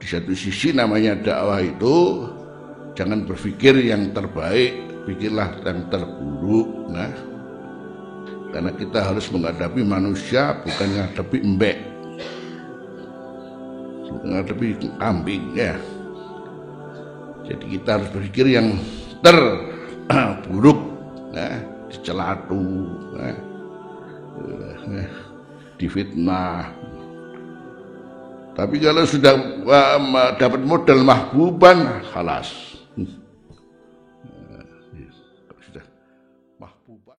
di satu sisi namanya dakwah itu jangan berpikir yang terbaik pikirlah yang terburuk nah. Karena kita harus menghadapi manusia bukan menghadapi embek menghadapi kambing ya. Jadi kita harus berpikir yang terburuk nah. Dicelatu nah, nah, difitnah tapi kalau sudah eh, dapat modal mahbuban, halas. Hmm. Nah, iya.